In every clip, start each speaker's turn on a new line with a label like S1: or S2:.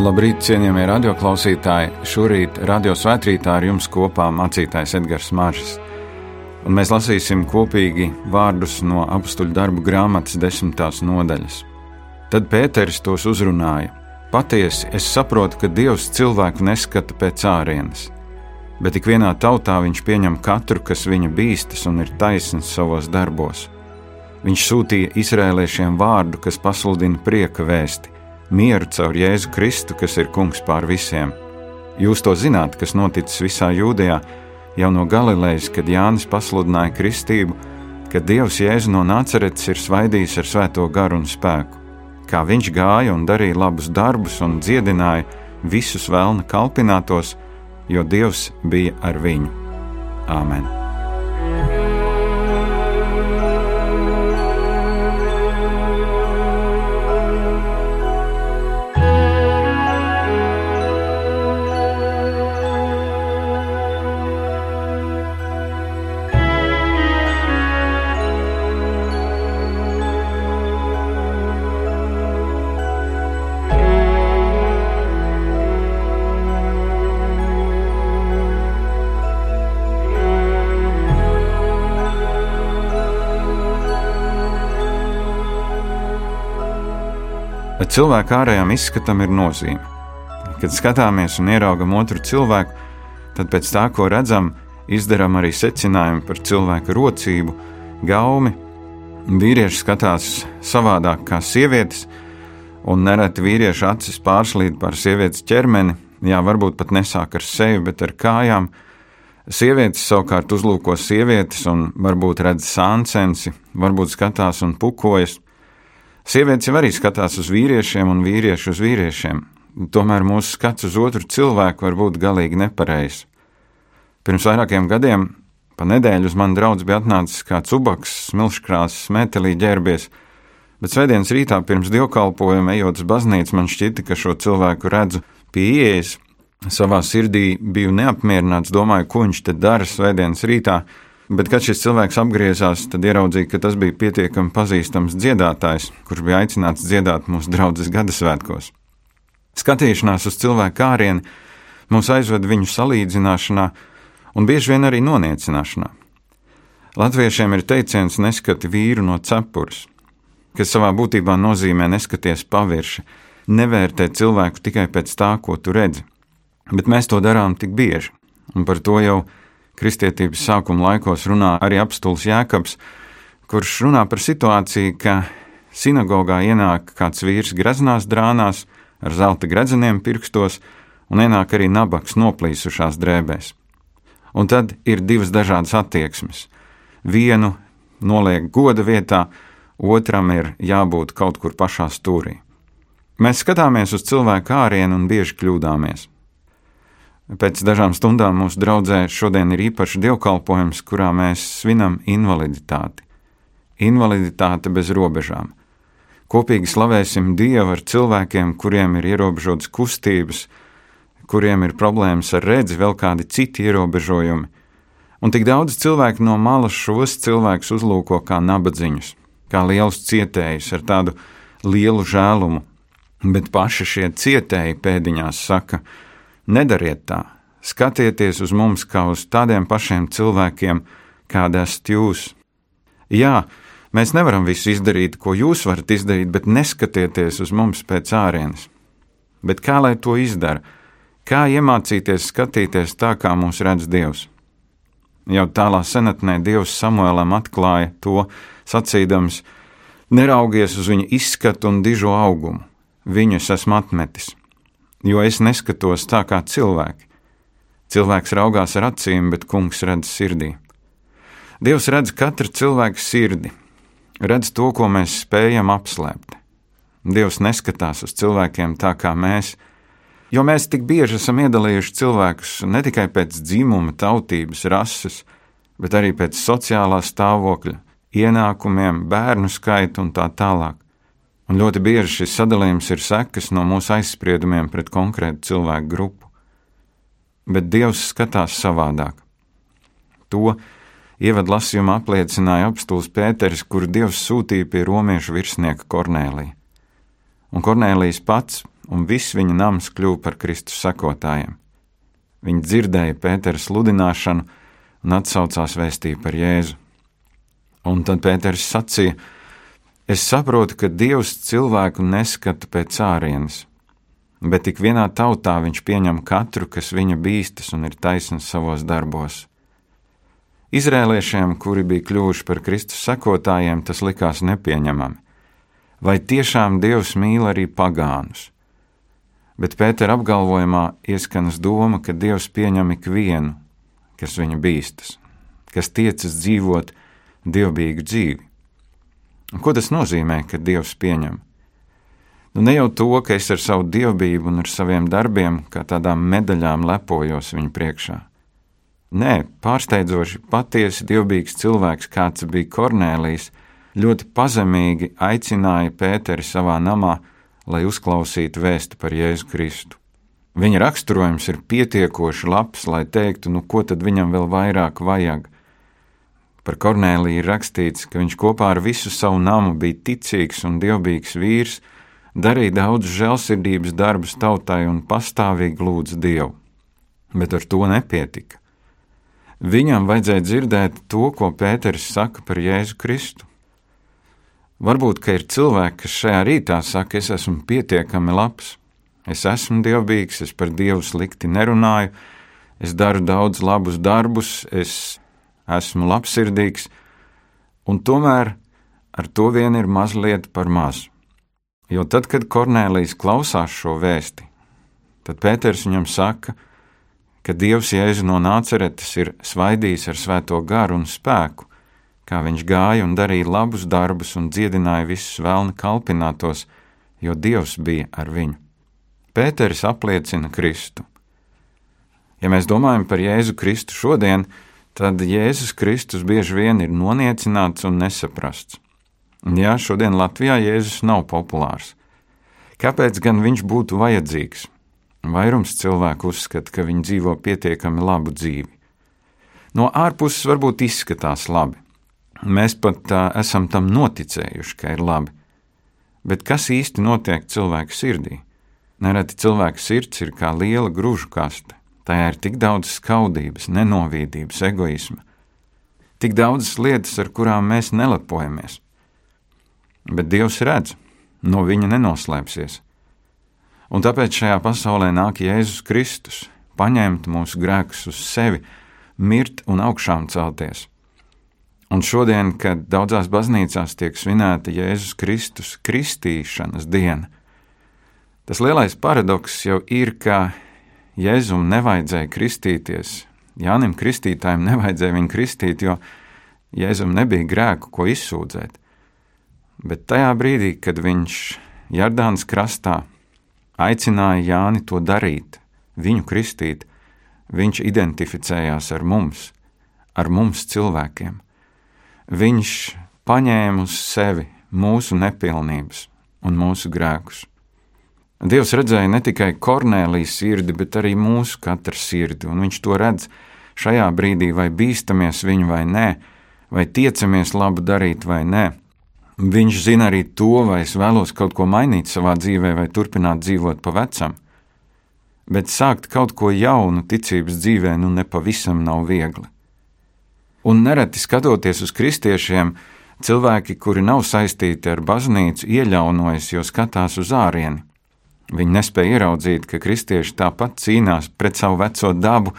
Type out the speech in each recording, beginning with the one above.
S1: Labrīt, cienījamie radioklausītāji! Šorīt radio svētkrītā ar jums kopā mācītājs Edgars Maržs. Un mēs lasīsim kopīgi vārdus no apstuļu darbu grāmatas desmitās nodaļas. Tad Pēters tos uzrunāja. Patiesi es saprotu, ka Dievs cilvēku neskata pēc ārienes, bet ik vienā tautā viņš pieņem katru, kas viņa bīstas un ir taisns savos darbos. Viņš sūtīja izrēliešiem vārdu, kas pasludina prieka vēsti mieru caur Jēzu Kristu, kas ir kungs pār visiem. Jūs to zināt, kas noticis visā Jūdejā, jau no Galilejas, kad Jānis pasludināja kristību, ka Dievs Jēzu no Nāceretes ir svaidījis ar svēto garu un spēku. Kā viņš gāja un darīja labus darbus un dziedināja visus vēlna kalpinātos, jo Dievs bija ar viņu. Āmen! Bet cilvēka ārējām izskatam ir nozīme. Kad skatāmies un ieraugam otru cilvēku, tad pēc tā, ko redzam, izdarām arī secinājumu par cilvēka rocību, gaumi. Vīrieši skatās savādāk kā sievietes, un nereti vīriešu acis pārslīd pār sievietes ķermeni, jā, varbūt pat nesāk ar seju, bet ar kājām. Sievietes savukārt uzlūko sievietes un varbūt redz sāncensi, varbūt skatās un pukojas. Sievietes jau arī skatās uz vīriešiem un vīrieši uz vīriešiem. Tomēr mūsu skats uz otru cilvēku var būt galīgi nepareizs. Pirms vairākiem gadiem pa nedēļu uz mani draugs bija atnācis kāds ubaks, smilškrāsas, metālī ģērbies, bet svētdienas rītā pirms dievkalpojuma ejot uz baznīcu man šķita, ka šo cilvēku redzu pie ieejas. Savā sirdī biju neapmierināts, domāju, ko viņš te dara svētdienas rītā, Bet, kad šis cilvēks apgriezās, tad ieraudzīja, ka tas bija pietiekami pazīstams dziedātājs, kurš bija aicināts dziedāt mūsu draudzes gadasvētkos. Skatīšanās uz cilvēku kārienu mūs aizved viņu salīdzināšanā un bieži vien arī noniecināšanā. Latviešiem ir teiciens neskati vīru no cepures, kas savā būtībā nozīmē neskaties pavirši, nevērtē cilvēku tikai pēc tā, ko tu redzi. Bet mēs to darām tik bieži, un par to jau kristietības sākuma laikos runā arī apstulis Jēkabs, kurš runā par situāciju, ka sinagogā ienāk kāds vīrs graznās drānās ar zelta gredzeniem pirkstos, un ienāk arī nabaks noplīsušās drēbēs. Un tad ir divas dažādas attieksmes. Vienu noliek goda vietā, otram ir jābūt kaut kur pašā stūrī. Mēs skatāmies uz cilvēku ārienu un bieži kļūdāmies. Pēc dažām stundām mūsu draudzē šodien ir īpašs dievkalpojums, kurā mēs svinam invaliditāti. Invaliditāte bez robežām. Kopīgi slavēsim Dievu ar cilvēkiem, kuriem ir ierobežotas kustības, kuriem ir problēmas ar redzi, vēl kādi citi ierobežojumi. Un tik daudz cilvēku no malas šos cilvēkus uzlūko kā nabadzīgus, kā lielus cietējus ar tādu lielu žēlumu, bet paši šie cietēji pēdiņās saka, ka Nedariet tā! Skatieties uz mums kā uz tādiem pašiem cilvēkiem, kāda esat jūs. Jā, mēs nevaram visu izdarīt, ko jūs varat izdarīt, bet neskatieties uz mums pēc ārienes. Bet kā lai to izdara? Kā iemācīties skatīties tā, kā mūs redz Dievs? Jau tālā senatnē Dievs Samuēlam atklāja to, sacīdams: Neraugies uz viņa izskatu un dižo augumu, viņu es esmu atmetis jo es neskatos tā kā cilvēki. Cilvēks raugās ar acīm, bet kungs redz sirdī. Dievs redz katra cilvēka sirdi, redz to, ko mēs spējam apslēpt. Dievs neskatās uz cilvēkiem tā kā mēs, jo mēs tik bieži esam iedalījuši cilvēkus ne tikai pēc dzimuma, tautības, rases, bet arī pēc sociālā stāvokļa, ienākumiem, bērnu skaita un tā tālāk. Un ļoti bieži šis sadalījums ir sekas no mūsu aizspriedumiem pret konkrētu cilvēku grupu. Bet Dievs skatās savādāk. To ievadlasījumā apliecināja apstults Pēters, kuru Dievs sūtīja pie romiešu virsnieka Kornēlija. Un Kornēlijs pats, un viss viņa nams kļuva par Kristus sekotājiem. Viņi dzirdēja Pētera sludināšanu un atsaucās vēstīju par Jēzu. Un tad Pēters sacīja: Es saprotu, ka Dievs cilvēku neskata pēc ārienes, bet tik vienā tautā viņš pieņem katru, kas viņa bīstas un ir taisns savos darbos. Izrēliešiem, kuri bija kļuvuši par Kristus sekotājiem, tas likās nepieņemami. Vai tiešām Dievs mīl arī pagānus? Bet Pētera apgalvojumā ieskanas doma, ka Dievs pieņem ikvienu, kas viņa bīstas, kas tiecas dzīvot dievbijīgu dzīvi. Un ko tas nozīmē, ka Dievs pieņem? Nu, ne jau to, ka es ar savu dievbijību un ar saviem darbiem, kā tādām medaļām, lepojos viņa priekšā. Nē, pārsteidzoši patiesi dievbijīgs cilvēks, kāds bija Kornēlijs, ļoti pazemīgi aicināja Pēteri savā namā, lai uzklausītu vēstu par Jēzu Kristu. Viņa raksturojums ir pietiekoši labs, lai teiktu, nu ko tad viņam vēl vairāk vajag. Par Kornēliju ir rakstīts, ka viņš kopā ar visu savu namu bija ticīgs un dievbijīgs vīrs, darīja daudz žēlsirdības darbus tautai un pastāvīgi lūdza Dievu. Bet ar to nepietika. Viņam vajadzēja dzirdēt to, ko Pēters saka par Jēzu Kristu. Varbūt, ka ir cilvēki, kas šajā rītā saka, es esmu pietiekami labs, es esmu dievbijīgs, es par Dievu slikti nerunāju, es daru daudz labus darbus, es esmu labsirdīgs, un tomēr ar to vien ir mazliet par mazu. Jo tad, kad Kornēlijs klausās šo vēsti, tad Pēters viņam saka, ka Dievs Jēzu no nāceretes ir svaidījis ar svēto garu un spēku, kā viņš gāja un darīja labus darbus un dziedināja visus vēlni kalpinātos, jo Dievs bija ar viņu. Pēters apliecina Kristu. Ja mēs domājam par Jēzu Kristu šodien, tad Jēzus Kristus bieži vien ir noniecināts un nesaprasts. Jā, šodien Latvijā Jēzus nav populārs. Kāpēc gan viņš būtu vajadzīgs? Vairums cilvēku uzskata, ka viņi dzīvo pietiekami labu dzīvi. No ārpuses varbūt izskatās labi. Mēs pat uh, esam tam noticējuši, ka ir labi. Bet kas īsti notiek cilvēka sirdī? Nereti cilvēka sirds ir kā liela grūžu kaste. Tajā ir tik daudz skaudības, nenovīdības, egoisma, tik daudzas lietas, ar kurām mēs nelepojamies bet Dievs redz, no viņa nenoslēpsies. Un tāpēc šajā pasaulē nāk Jēzus Kristus, paņemt mūsu grēkus uz sevi, mirt un augšām celties. Un šodien, kad daudzās baznīcās tiek svinēta Jēzus Kristus kristīšanas diena, tas lielais paradoks jau ir, ka Jēzum nevajadzēja kristīties, Jānim Kristītājam nevajadzēja viņu kristīt, jo Jēzum nebija grēku, ko izsūdzēt. Bet tajā brīdī, kad viņš Jardānas krastā aicināja Jāni to darīt, viņu kristīt, viņš identificējās ar mums, ar mums cilvēkiem. Viņš paņēma uz sevi mūsu nepilnības un mūsu grēkus. Dievs redzēja ne tikai Kornēlijas sirdi, bet arī mūsu katra sirdi, un viņš to redz šajā brīdī, vai bīstamies viņu vai nē, vai tiecamies labu darīt vai nē. Viņš zina arī to, vai es vēlos kaut ko mainīt savā dzīvē, vai turpināt dzīvot pa vecam. Bet sākt kaut ko jaunu ticības dzīvē nu nepavisam nav viegli. Un nereti skatoties uz kristiešiem, cilvēki, kuri nav saistīti ar baznīcu, ieļaunojas, jo skatās uz ārieni. Viņi nespēja ieraudzīt, ka kristieši tāpat cīnās pret savu veco dabu,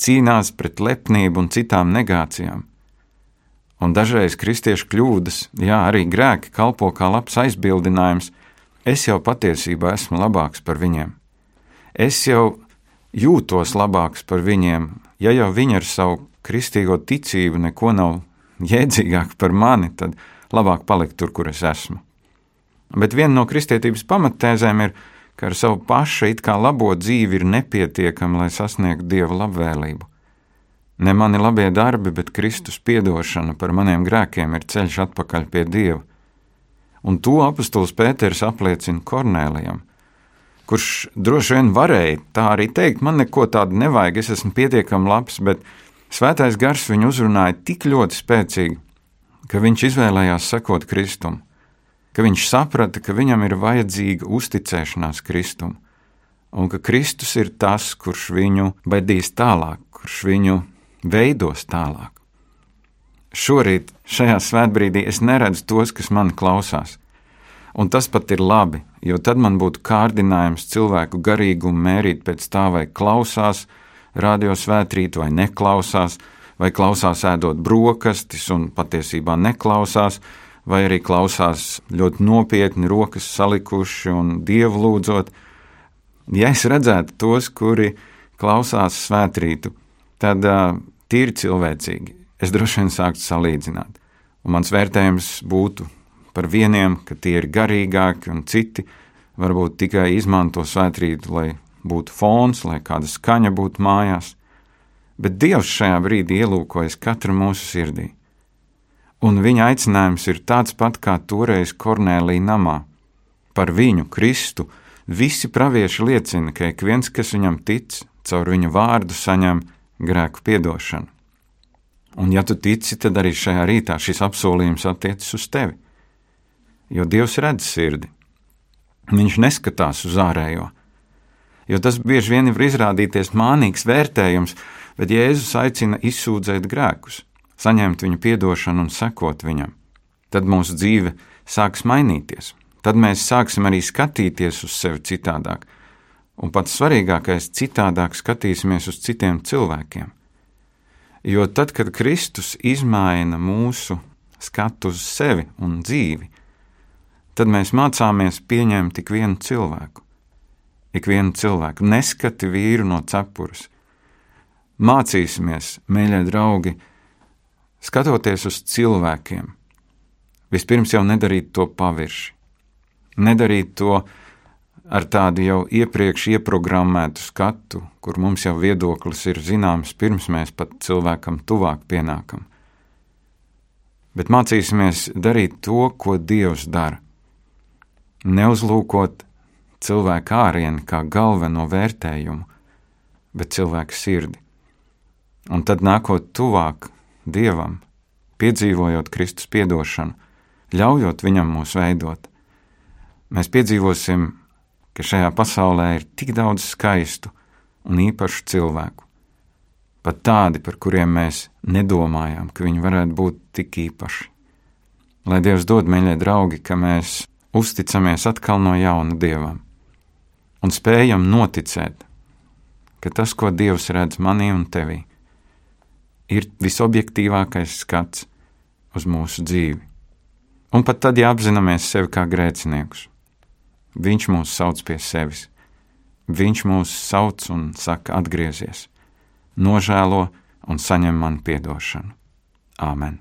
S1: cīnās pret lepnību un citām negācijām. Un dažreiz kristiešu kļūdas, jā, arī grēki kalpo kā labs aizbildinājums. Es jau patiesībā esmu labāks par viņiem. Es jau jūtos labāks par viņiem, ja jau viņi ar savu kristīgo ticību neko nav jēdzīgāk par mani, tad labāk palikt tur, kur es esmu. Bet viena no kristietības pamattēzēm ir, ka ar savu pašu it kā labo dzīvi ir nepietiekama, lai sasniegtu dieva labvēlību. Ne mani labie darbi, bet Kristus piedošana par maniem grēkiem ir ceļš atpakaļ pie Dieva. Un to apustulis Pēters apliecina Kornēlijam, kurš droši vien varēja tā arī teikt, man neko tādu nevajag, es esmu pietiekami labs, bet svētais gars viņu uzrunāja tik ļoti spēcīgi, ka viņš izvēlējās sekot Kristum. Ka viņš saprata, ka viņam ir vajadzīga uzticēšanās Kristum, un ka Kristus ir tas, kurš viņu vedīs tālāk, kurš viņu veidos tālāk. Šorīt, šajā svētbrīdī, es neredzu tos, kas mani klausās. Un tas pat ir labi, jo tad man būtu kārdinājums cilvēku garīgumu mērīt pēc tā, vai klausās radio svētrīt, vai neklausās, vai klausās ēdot brokastis un patiesībā neklausās, vai arī klausās ļoti nopietni, rokas salikuši un dievu lūdzot. Ja es redzētu tos, kuri klausās svētrītu, tad uh, tīri cilvēcīgi es droši vien sāktu salīdzināt. Un mans vērtējums būtu par vieniem, ka tie ir garīgāki, un citi varbūt tikai izmanto svētrītu, lai būtu fons, lai kāda skaņa būtu mājās. Bet Dievs šajā brīdī ielūkojas katru mūsu sirdī. Un viņa aicinājums ir tāds pat kā toreiz Kornēlija namā. Par viņu, Kristu, visi pravieši liecina, ka ik viens, kas viņam tic, caur viņa vārdu saņem grēku piedošanu. Un, ja tu tici, tad arī šajā rītā šis apsolījums attiecas uz tevi jo Dievs redz sirdi. Viņš neskatās uz ārējo, jo tas bieži vien var izrādīties mānīgs vērtējums, bet Jēzus aicina izsūdzēt grēkus, saņemt viņu piedošanu un sekot viņam. Tad mūsu dzīve sāks mainīties, tad mēs sāksim arī skatīties uz sevi citādāk, un pats svarīgākais, citādāk skatīsimies uz citiem cilvēkiem. Jo tad, kad Kristus izmaina mūsu skatu uz sevi un dzīvi, tad mēs mācāmies pieņemt tik vienu cilvēku. Ik vienu cilvēku, neskati vīru no cepures. Mācīsimies, mīļie draugi, skatoties uz cilvēkiem. Vispirms jau nedarīt to pavirši, nedarīt to ar tādu jau iepriekš ieprogrammētu skatu, kur mums jau viedoklis ir zināms, pirms mēs pat cilvēkam tuvāk pienākam. Bet mācīsimies darīt to, ko Dievs dara neuzlūkot cilvēku ārienu kā galveno vērtējumu, bet cilvēku sirdi. Un tad nākot tuvāk Dievam, piedzīvojot Kristus piedošanu, ļaujot Viņam mūs veidot, mēs piedzīvosim, ka šajā pasaulē ir tik daudz skaistu un īpašu cilvēku, pat tādi, par kuriem mēs nedomājām, ka viņi varētu būt tik īpaši. Lai Dievs dod, mīļie draugi, ka mēs uzticamies atkal no jauna Dievam un spējam noticēt, ka tas, ko Dievs redz manī un tevī, ir visobjektīvākais skats uz mūsu dzīvi. Un pat tad, ja apzināmies sevi kā grēciniekus, Viņš mūs sauc pie sevis, Viņš mūs sauc un saka, atgriezies, nožēlo un saņem man piedošanu. Āmen!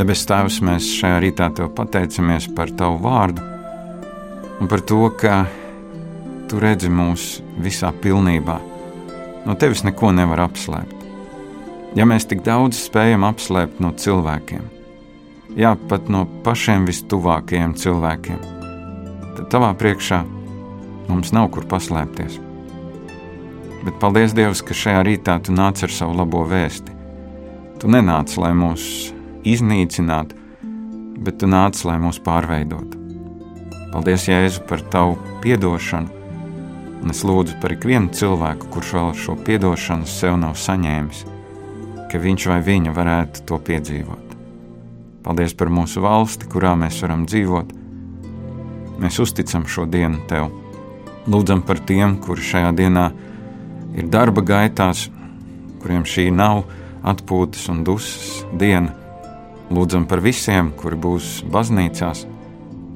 S1: Debes Tēvs, mēs šajā rītā te pateicamies par Tavu vārdu un par to, ka Tu redzi mūs visā pilnībā. No Tevis neko nevar apslēpt. Ja mēs tik daudz spējam apslēpt no cilvēkiem, jā, pat no pašiem vistuvākajiem cilvēkiem, tad Tavā priekšā mums nav kur paslēpties. Bet paldies Dievam, ka šajā rītā Tu nāc ar savu labo vēsti. Tu nenāc, lai mūs iznīcināt, bet tu nāc, lai mūs pārveidotu. Paldies, Jēzu, par tavu piedošanu, un es lūdzu par ikvienu cilvēku, kurš vēl šo piedošanu sev nav saņēmis, ka viņš vai viņa varētu to piedzīvot. Paldies par mūsu valsti, kurā mēs varam dzīvot. Mēs uzticam šo dienu Tev. Lūdzam par tiem, kuri šajā dienā ir darba gaitās, kuriem šī nav atpūtas un dusmas diena, Lūdzam par visiem, kuri būs baznīcās,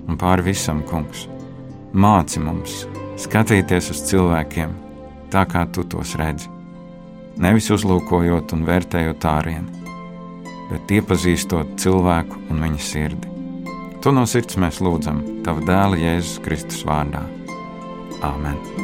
S1: un pāri visam, kungs. Māci mums skatīties uz cilvēkiem tā, kā tu tos redzi. Nevis uzlūkojot un vērtējot ārienu, bet iepazīstot cilvēku un viņa sirdi. To no sirds mēs lūdzam Tava dēla Jēzus Kristus vārdā. Āmen!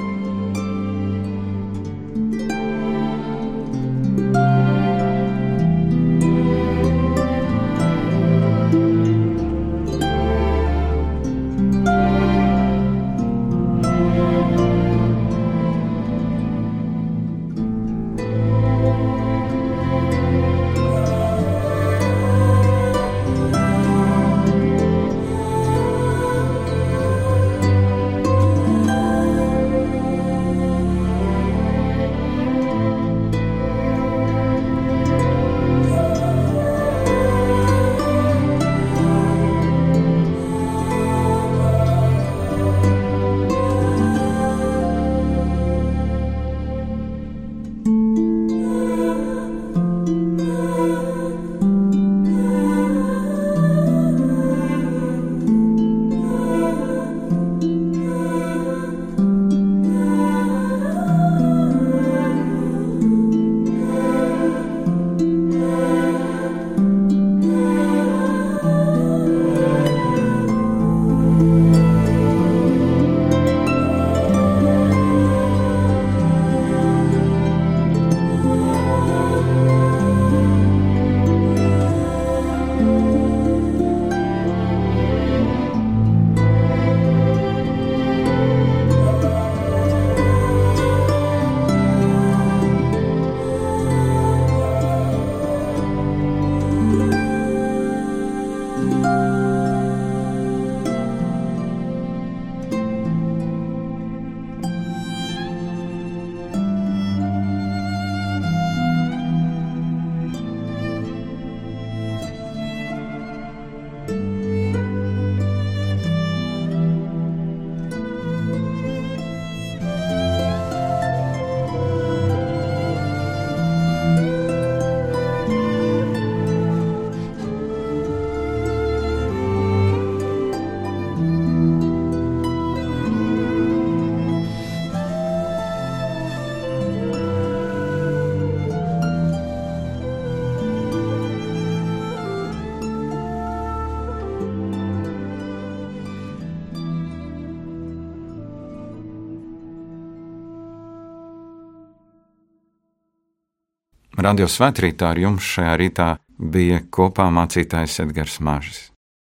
S1: Radio svētrītā ar jums šajā rītā bija kopā mācītājs Edgars Māžis.